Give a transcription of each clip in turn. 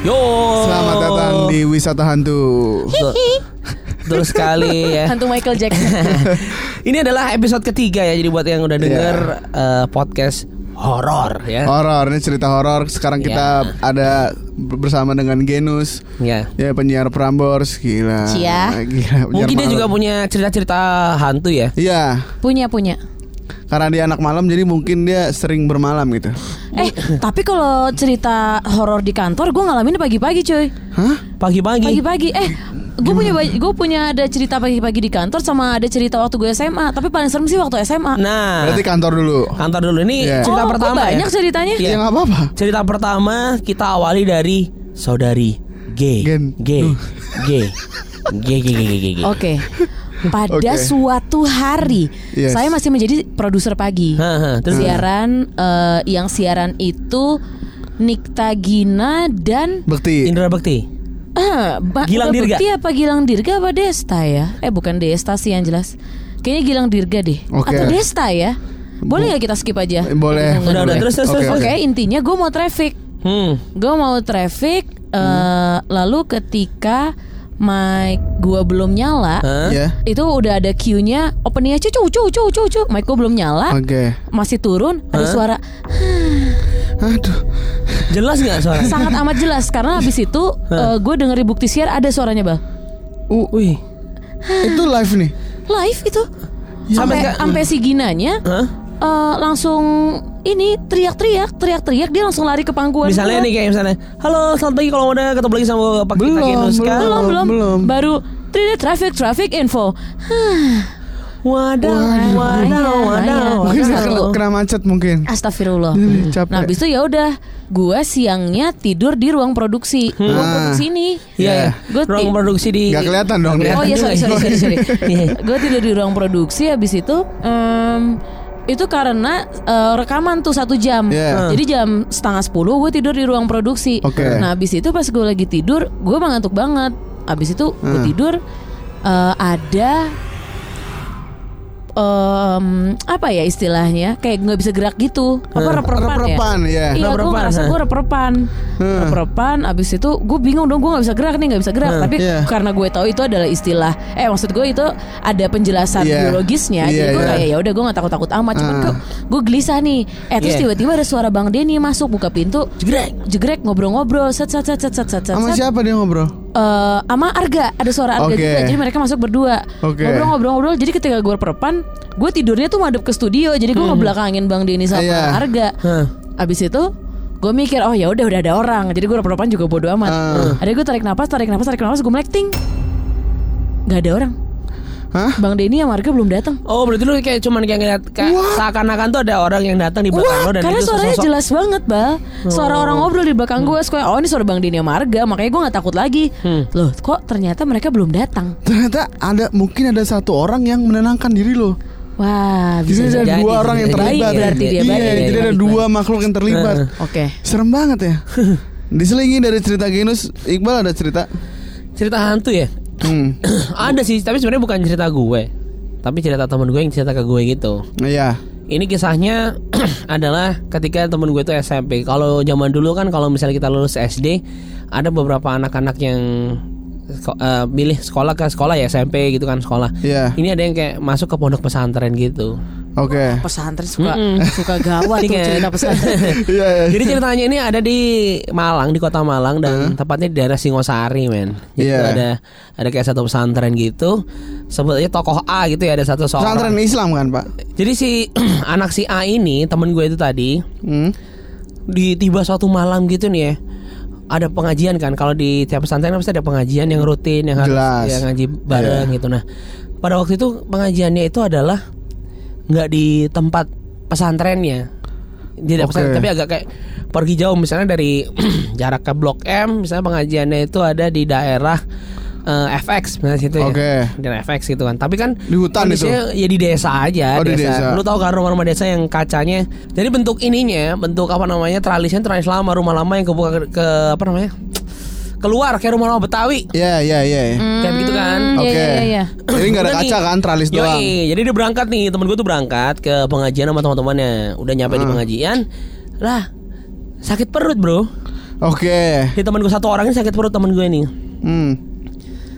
Yo. Selamat datang di Wisata Hantu. Betul, betul sekali ya. Hantu Michael Jackson. Ini adalah episode ketiga ya. Jadi buat yang udah denger eh, podcast horor ya. Horor, ini cerita horor. Sekarang kita Ya. ada bersama dengan Genus. Ya. Ya penyiar Prambors gila. Cia. Gila, Mungkin dia malam. juga punya cerita-cerita hantu ya. Iya, punya punya. Karena dia anak malam jadi mungkin dia sering bermalam gitu. Eh, tapi kalau cerita horor di kantor gue ngalamin pagi-pagi cuy. Hah? Pagi-pagi. Pagi-pagi. Eh, gue punya gue punya ada cerita pagi-pagi di kantor sama ada cerita waktu gue SMA. Tapi paling serem sih waktu SMA. Nah, Berarti kantor dulu. kantor dulu ini Iya. cerita oh, pertama kok banyak ya. ceritanya. Iya. Ya nggak apa-apa. Cerita pertama kita awali dari saudari G. Gen. G. G. G G G G G. G. Oke. Pada Oke. suatu hari, Yes. saya masih menjadi produser pagi. Terus siaran eh, yang siaran itu Nikta Gina dan Bekti. Indra Bekti. ah, Ba- Gilang Dirga. Bekti apa Gilang Dirga apa Desta ya? Eh bukan Desta sih yang jelas. Kayaknya Gilang Dirga deh. Oke. Atau Desta ya? Boleh nggak kita skip aja? Boleh. Udah, udah, terus, terus, Oke, terus. Oke, intinya gue mau traffic. Hmm. Gue mau traffic. eh, Lalu ketika mic gue belum nyala, Hah? Ya. itu udah ada cue-nya openingnya cucu cucu cucu cucu. Mic gue belum nyala, Oke. masih turun, ada Hah? suara Aduh. Jelas nggak suara? sangat amat jelas karena habis itu gue denger di bukti siar ada suaranya bang. Uh, Wih. itu live nih. Live itu. Sampai Sampai si Ginanya Hah? eh, langsung ini teriak-teriak, teriak-teriak dia langsung lari ke pangkuan. Misalnya gua. nih kayak misalnya, halo selamat pagi kalau udah ketemu lagi sama Pak Kita Belum, belum. belum belum, belum. baru 3D traffic traffic info. Hah, Wadaw, Waduh. wadaw, Iya, iya. Mungkin kena, kena macet mungkin. Astagfirullah. Capek. Nah, habis itu ya udah, gua siangnya tidur di ruang produksi. Ruang Ah. produksi ini. Iya, ya. Gua ruang produksi di Nggak kelihatan dong. Oh iya sorry sorry sorry, sorry. Iya. gue tidur di ruang produksi habis itu em, itu karena eh, rekaman tuh satu jam. Iya. Jadi jam setengah sepuluh gue tidur di ruang produksi. Oke. Nah habis itu pas gue lagi tidur gue mengantuk banget. Habis itu gue Hmm. tidur eh, ada em, apa ya istilahnya kayak nggak bisa gerak gitu. Apa rep-repan ya? Rep-repan, ya. Iya gue ngerasa ha. gue rep-repan Hmm. Rep-repan Abis itu gue bingung dong Gue gak bisa gerak nih gak bisa gerak Hmm, Tapi iya. karena gue tahu itu adalah istilah Eh maksud gue itu Ada penjelasan Iya. biologisnya Iya, Jadi gue iya. kayak ya udah gue gak takut-takut amat Cuman Ah. gue, gue gelisah nih Eh terus Iya. tiba-tiba ada suara Bang Denny masuk Buka pintu Jegrek. Jegrek ngobrol-ngobrol Set set set set set set Sama siapa dia ngobrol? Eh, sama Arga ada suara Arga Oke. juga. Jadi mereka masuk berdua. Ngobrol-ngobrol-ngobrol jadi ketika gue perpan gue tidurnya tuh madep ke studio. Jadi gue ngebelakangin Bang Denny sama Iya. Arga. Hah. abis itu gue mikir oh ya udah udah ada orang. Jadi gue perpan juga bodo amat. Ah. ada gue tarik napas tarik napas tarik napas gue melek ting. Nggak ada orang Hah? Bang Denny sama Arga belum datang Oh berarti lu kayak cuman kayak ngeliat kayak seakan-akan tuh ada orang yang datang di belakang Wah, lo dan karena itu suaranya sosok- jelas banget, Bal. Suara Oh. orang ngobrol di belakang gue, gue, oh ini suara Bang Dini sama Arga, makanya gue nggak takut lagi. Hmm. Loh, kok ternyata mereka belum datang? Ternyata ada mungkin ada satu orang yang menenangkan diri lo. Wah, bisa Jadi ada jadi. dua orang yang Baik terlibat. berarti dia, iya, baik. jadi ada Baik, dua makhluk yang terlibat. Oke. Serem banget ya. Diselingi dari cerita Genus, Iqbal ada cerita. cerita hantu ya. Hmm. ada sih, tapi sebenarnya bukan cerita gue, tapi cerita temen gue yang cerita ke gue gitu. Iya. Ini kisahnya adalah ketika temen gue itu SMP. Kalau zaman dulu kan kalau misalnya kita lulus SD, ada beberapa anak-anak yang eh, milih sekolah ke sekolah ya SMP gitu kan sekolah. Iya. Ini ada yang kayak masuk ke pondok pesantren gitu. Oke. Pesantren suka Mm-mm. suka gawat tuh Iya. cerita pesantren. Iya, iya. Jadi ceritanya ini ada di Malang, di kota Malang dan tepatnya di daerah Singosari, men. Jadi Iya. tuh ada ada kayak satu pesantren gitu. Sebetulnya tokoh A gitu ya, ada satu Pesantren seorang. Islam kan, Pak? Jadi si anak si A ini, temen gue itu tadi, Hmm. di tiba suatu malam gitu nih ya. Ada pengajian kan kalau di tiap pesantren kan pasti ada pengajian yang rutin yang harus Jelas. ya, ngaji bareng Iya. gitu. Nah, pada waktu itu pengajiannya itu adalah nggak di tempat pesantrennya. Jadi Oke. pesantren tapi agak kayak pergi jauh misalnya dari jarak ke Blok M misalnya pengajiannya itu ada di daerah eh, FX misalnya situ Oke. ya. Di FX gitu kan. Tapi kan Di hutan itu? ya di desa aja, Oh, di desa. Lu tahu kan rumah-rumah desa yang kacanya. Jadi bentuk ininya, bentuk apa namanya? Tralisnya tralis lama, rumah lama yang kebuka ke, ke apa namanya? Keluar kayak rumah-rumah Betawi. Iya, iya, iya. Kayak gitu kan. Hmm, Oke. Iya iya iya. Jadi nggak ada kaca nih. kan, tralis Yoi, doang. jadi dia berangkat nih, temen gue tuh berangkat ke pengajian sama teman-temannya. Udah nyampe di Hmm. pengajian, lah sakit perut bro. Oke. Di teman gue satu orang ini sakit perut teman gue nih. Hmm.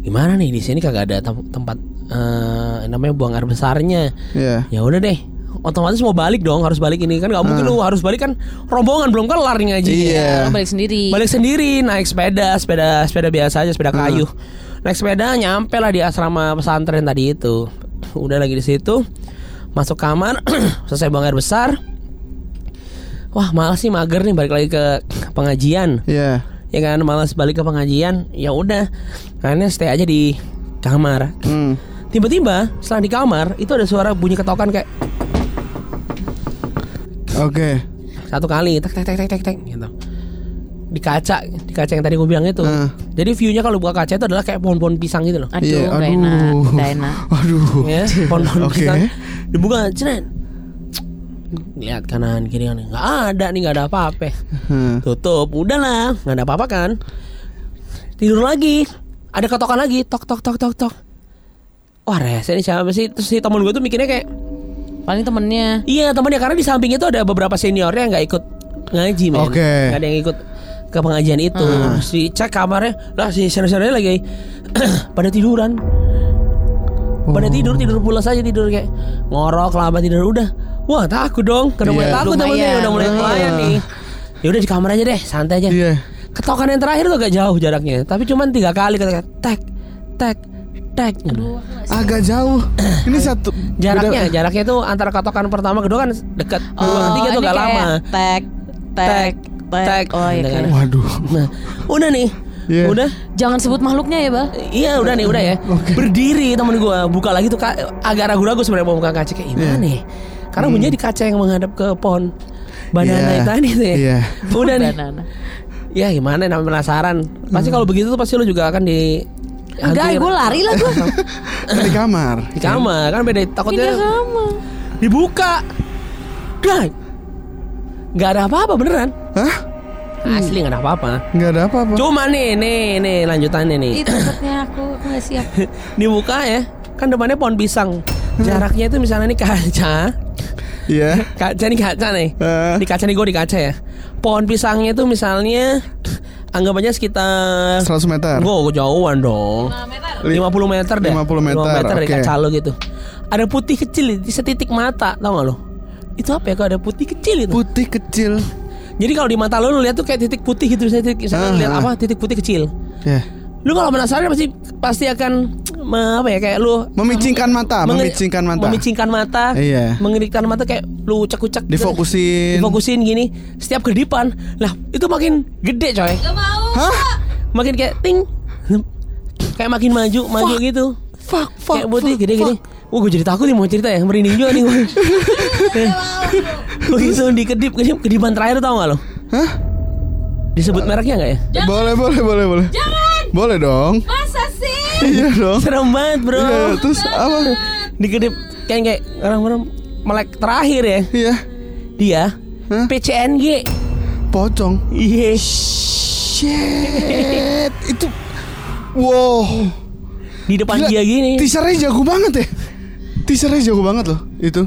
Gimana nih di sini kagak ada tem- tempat eh, namanya buang air besarnya. Iya. Ya udah deh. Otomatis mau balik dong, harus balik ini kan nggak mungkin Ah. lu harus balik kan rombongan belum kelar nih ngaji. Iya. Balik sendiri. Balik sendiri naik sepeda, sepeda sepeda biasa aja, sepeda kayu. Naik sepeda nyampe lah di asrama pesantren tadi itu. Udah lagi di situ. Masuk kamar, selesai buang air besar. Wah, malas sih mager nih balik lagi ke pengajian. Iya. Ya kan, malas balik ke pengajian. Ya udah. Akhirnya stay aja di kamar. Hmm. Tiba-tiba setelah di kamar itu ada suara bunyi ketokan kayak Oke. satu kali tek tek tek tek tek tek gitu. Di kaca di kaca yang tadi gue bilang itu. Ah. jadi viewnya kalau buka kaca itu adalah kayak pohon-pohon pisang gitu loh. Aduh, Iya, gak enak, gak enak. Aduh. ya pohon-pohon Oke. pisang. Dibuka ceren lihat kanan kiri kan nggak ada nih nggak ada apa-apa. Hmm. tutup udahlah. Nggak ada apa-apa kan? Tidur lagi. Ada ketokan lagi. Tok tok tok tok tok. Wah rese ini siapa sih? Terus si temen gue tuh mikirnya kayak Paling temennya. Iya temennya karena di samping itu ada beberapa seniornya yang nggak ikut ngaji men. Oke. Nggak ada yang ikut ke pengajian itu. Si cek kamarnya, lah si senior-seniornya lagi pada tiduran. Pada tidur tidur pulas aja tidur kayak ngorok lama tidur udah. Wah takut dong, udah mulai Iya. takut temennya udah mulai Ah. pelayan nih. Ya udah di kamar aja deh, santai aja. Iya. Ketokan yang terakhir tuh agak jauh jaraknya, tapi cuman tiga kali ketika tek tek tek. Agak jauh. Ini satu Jaraknya, beda- jaraknya itu antara ketokan pertama kedua kan dekat, kedua ketiga tuh Oh, gak lama. Tek, tek, Tek, tek. tek. Oh iya. Kan. Waduh. Nah, udah nih. Iya. Udah. Jangan sebut makhluknya ya, Bah. Iya, udah nih, udah ya. Berdiri temen gua, buka lagi tuh agak ragu-ragu sebenarnya mau buka kaca kayak gimana Iya. nih. Karena bunyinya di kaca yang menghadap ke pohon banana Iya. itu tadi tuh ya. Iya. Udah nih. Banana. Ya gimana namanya penasaran. Pasti kalau begitu tuh pasti lu juga akan di Enggak, gue lari lah gue. Di kamar. di kamar kan beda takutnya Pindah kamar. dibuka. Dah. Gak ada apa-apa beneran. Hah? Asli gak ada apa-apa. Nggak ada apa-apa. Cuma nih, nih, nih lanjutannya nih. Itu takutnya aku nggak siap. dibuka ya kan depannya pohon pisang jaraknya itu misalnya ini kaca Iya. kaca nih kaca nih Eh. di kaca nih gue di kaca ya pohon pisangnya itu misalnya anggap aja sekitar 100 meter. gue jauhan dong 50 meter deh 50 meter, dari oke. kaca lo gitu ada putih kecil di setitik mata tau gak lo itu apa ya kalau ada putih kecil itu Putih kecil. jadi kalau di mata lo lo lihat tuh kayak titik putih gitu titik misalnya Ah, lihat ah. apa titik putih kecil Ya. lu kalau penasaran pasti pasti akan apa ya kayak lu Memicingkan mata, Menge- memicingkan mata. Memicingkan mata. Iya. Mengerikkan mata kayak lu ucek-ucek. gitu. Difokusin. Difokusin gini. Setiap kedipan. Lah, itu makin gede, coy. Hah? Makin kayak ting. Kayak makin maju, maju gitu. Fuck, fuck. kayak putih fuck, gede-gede. Wah, gue jadi takut nih mau cerita ya. Merinding juga nih gue. Begitu dikedip, kedip, kedipan terakhir tau gak lo? Hah? Disebut mereknya gak ya? Boleh, boleh, boleh, boleh. Jangan. Boleh dong. Masa? Iya dong. Serem banget, bro. Iya, terus apa? Dikedip kayak kayak orang-orang melek terakhir ya. Iya. Dia Hah? PCNG. Pocong. Iya. Shit. Itu Wow. Di depan Gila, dia gini. Teasernya jago banget ya. Teasernya jago banget loh itu.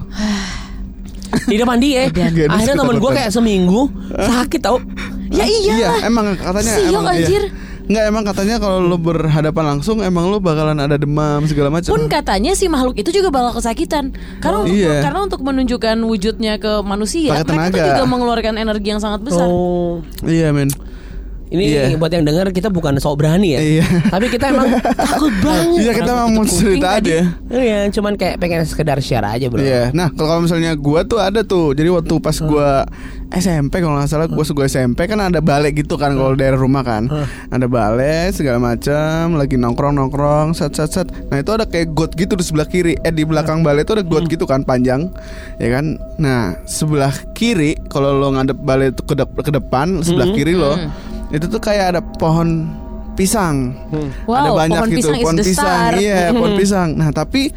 Di depan dia. Gedes Akhirnya temen gue kayak seminggu sakit tau. Ya iya. Iya, emang katanya Siok, emang iya. Nggak emang katanya kalau lo berhadapan langsung emang lo bakalan ada demam segala macam. Pun katanya si makhluk itu juga bakal kesakitan. Karena untuk, Iya. karena untuk menunjukkan wujudnya ke manusia, mereka juga mengeluarkan energi yang sangat besar. Oh. Iya men. Ini Iya. buat yang dengar kita bukan sok berani ya. Iya. Tapi kita emang takut banget. Iya kita Karena mau cerita aja. Iya, cuman kayak pengen sekedar share aja, Bro. Iya. Nah kalau misalnya gua tuh ada tuh. Jadi waktu pas gua SMP kalau nggak salah gua gua SMP kan ada balai gitu kan kalau daerah rumah kan. Ada balai segala macam. Lagi nongkrong nongkrong. Set set set. Nah itu ada kayak got gitu di sebelah kiri. Eh di belakang balai itu ada got gitu kan panjang. Ya kan. Nah sebelah kiri kalau lo ngadep balai itu ke, dep- ke depan sebelah kiri lo itu tuh kayak ada pohon pisang. ada Wow, banyak pohon gitu pisang is pohon pisang. star. Iya, pohon pisang. Nah, tapi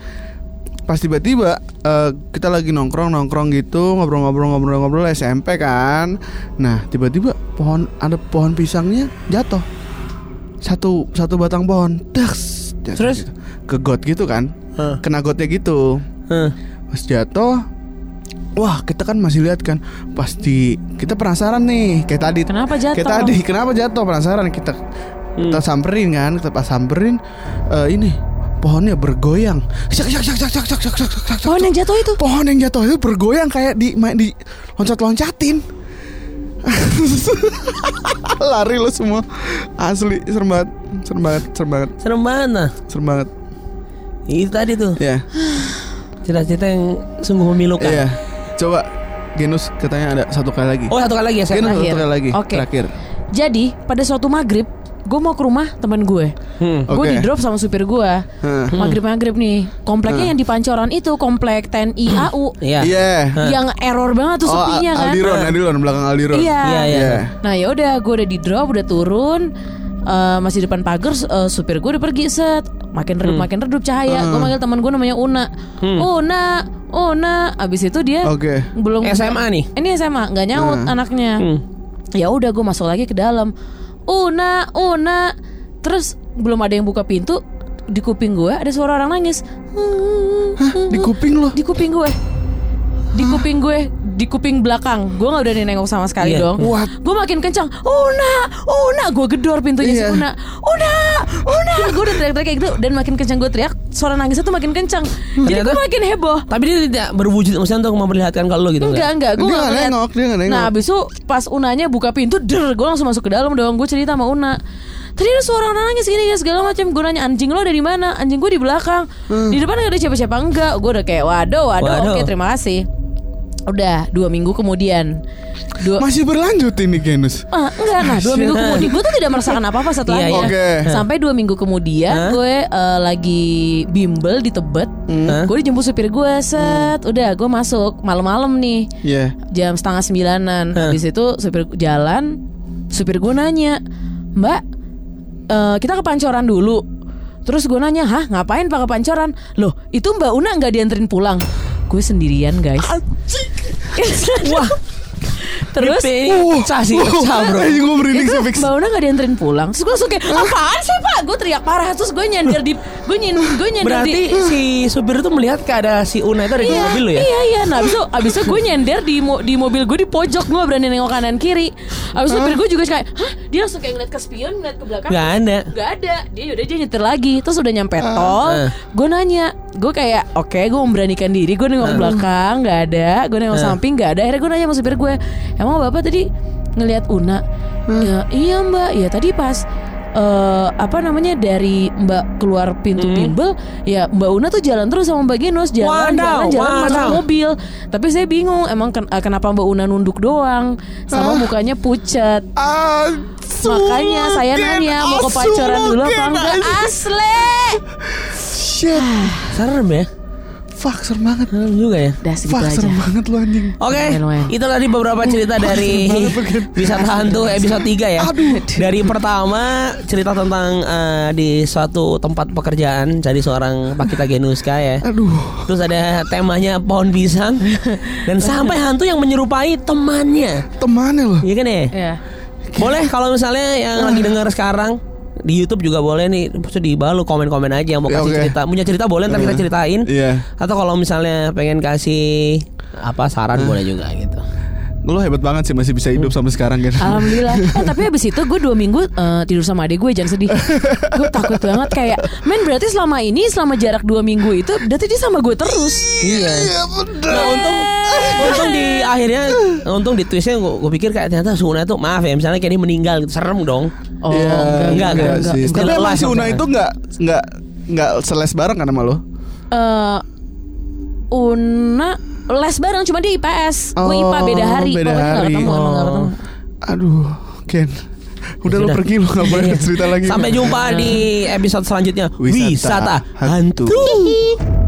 pas tiba-tiba eh, kita lagi nongkrong nongkrong gitu ngobrol-ngobrol-ngobrol-ngobrol SMP kan. Nah, tiba-tiba pohon ada pohon pisangnya jatuh. Satu satu batang pohon. Daks. jatuh Terus? gitu. ke got gitu kan. Hah. Kena gotnya gitu. Hah. Pas jatuh Wah kita kan masih lihat kan Pasti kita penasaran nih Kayak tadi Kenapa jatuh? Kayak tadi kenapa jatuh penasaran Kita kita samperin kan Kita pas samperin eh, Ini Pohonnya bergoyang Syak, syak, syak, syak, syak, syak, syak, syak, syak, syak. Pohon yang jatuh itu. Pohon yang jatuh itu bergoyang kayak di main di loncat-loncatin. Lari lo semua. Asli serem banget. Serem banget, serem banget, Serem banget nah. serem banget. Itu tadi tuh Ya. cerita-cerita yang sungguh memilukan. Iya. Coba Genus katanya ada satu kali lagi. Oh satu kali lagi ya saya. Genus satu terakhir. kali lagi. Oke. Terakhir. Jadi pada suatu maghrib, gue mau ke rumah teman gue. Hmm. Gue Oke. di drop sama supir gue. Hah. Maghrib maghrib nih. Kompleknya yang di Pancoran itu komplek TNI AU. Iya. Iya. Yang error banget tuh Oh, sepinya kan. Aldiron, Aldiron belakang Aldiron. Iya. Iya, iya. Nah ya udah gue udah di drop udah turun Eh, masih depan pagar eh, supir gue udah pergi set makin redup makin redup cahaya gue manggil teman gue namanya Una Una Una abis itu dia Oke. belum SMA nih? ini SMA nggak nyaut anaknya. Hmm. ya udah gue masuk lagi ke dalam. Una Una terus belum ada yang buka pintu di kuping gue ada suara orang nangis. Di kuping lo. di kuping gue. Di kuping gue di kuping belakang. Gue nggak berani nengok sama sekali Iya. dong. Gue makin kencang Una Una gue gedor pintunya Iya. si Una. Una Una gue udah teriak-teriak kayak gitu dan makin kencang gue teriak suara nangisnya tuh makin kencang. Jadi gue Ternyata- makin heboh. Tapi dia tidak berwujud maksudnya untuk memperlihatkan kalau lo gitu Enggak enggak? gue nggak nengok, dia nggak nengok. Nah abis itu pas Unanya buka pintu Der gue langsung masuk ke dalam dong. Gue cerita sama Una. Tadi ada suara nangis gini segala macam. Gue nanya anjing lo dari mana? Anjing gue di belakang. Di depan gak ada siapa-siapa? Enggak. Gue udah kayak waduh waduh, Waduh. Oke terima kasih Udah dua minggu kemudian dua, Masih berlanjut ini Genus. Ah, enggak, nah dua minggu kemudian gue tuh tidak merasakan apa-apa setelahnya. Iya, iya. Oke. Sampai dua minggu kemudian Hah? gue eh, lagi bimbel di Tebet, Hah? gue dijemput supir gue set, udah gue masuk malam-malam nih Iya. jam setengah sembilanan. Hah. Habis itu supir jalan, supir gue nanya, Mbak, eh, kita ke Pancoran dulu. Terus gue nanya, hah ngapain pak ke Pancoran? Loh itu Mbak Una nggak dianterin pulang? Gue sendirian guys. Wah. Terus Ini pecah sih, pecah bro. Anjing gue merinding sih fix. Mbak Una gak dianterin pulang Terus gue langsung kayak Apaan sih pak Gue teriak parah Terus gue nyender di Gue nyender, gue nyender Berarti di si supir itu melihat keadaan si Una itu ada di Iya, mobil lo ya? iya, iya. Nah, abis itu, abis itu gue nyender di, mo- di mobil gue di pojok Gue berani nengok kanan kiri Abis itu supir gue juga kayak Hah? Dia langsung kayak ngeliat ke spion Ngeliat ke belakang Gak ada. Gak ada Dia yaudah dia nyetir lagi Terus udah nyampe tol. Gue nanya Gue kayak Oke gue memberanikan diri Gue Ah. nengok belakang Gak ada Gue nengok samping Gak ada. Akhirnya gue nanya sama supir gue Emang bapak tadi ngeliat Una? Ya, Iya mbak. Ya tadi pas eh apa namanya dari Mbak keluar pintu bimbel ya Mbak Una tuh jalan terus sama Mbak Genus jalan Wadaw, jalan jalan masuk mobil. Tapi saya bingung emang ken- eh, kenapa Mbak Una nunduk doang? Sama mukanya pucat. Makanya saya nanya mau ke pacaran dulu apa enggak? Asli! Shit. Serem ya? Fuck serem banget. Serem juga ya? Udah segitu Fuck aja serem banget lu anjing. Oke, lumayan. itu tadi beberapa cerita dari Wisata Hantu episode 3 ya. Dari pertama cerita tentang eh, di suatu tempat pekerjaan jadi seorang Pakita Genuska ya. Aduh. Terus ada temanya pohon pisang dan sampai hantu yang menyerupai temannya. Temannya lo. Iya kan ya? Ya Boleh kalau misalnya yang lagi denger sekarang di YouTube juga boleh nih, maksudnya di bawah lu komen-komen aja yang mau Ya, kasih oke. cerita, punya cerita boleh ntar kita ceritain. Iya. Atau kalau misalnya pengen kasih apa saran boleh juga gitu. Lu hebat banget sih masih bisa hidup sampai sekarang kan. Alhamdulillah Eh tapi abis itu gue dua minggu eh, tidur sama adik gue Jangan sedih Gue takut banget kayak Men berarti selama ini Selama jarak dua minggu itu Berarti dia sama gue terus Iya. Nah untung untung di akhirnya untung di twistnya gue, pikir kayak ternyata Suna tuh maaf ya misalnya kayak dia meninggal gitu serem dong. Oh Iya, enggak, enggak, enggak. sih. Still Tapi emang alive si Una itu enggak enggak enggak seles bareng kan sama lo? eh Una Les bareng Cuma dia IPS Gue IPA beda hari beda Pokoknya hari. ketemu Oh. ketemu Aduh, Ken. Udah lu sudah. pergi lu nggak boleh cerita lagi. Sampai jumpa di episode selanjutnya Wisata Wisata, hantu. hantu.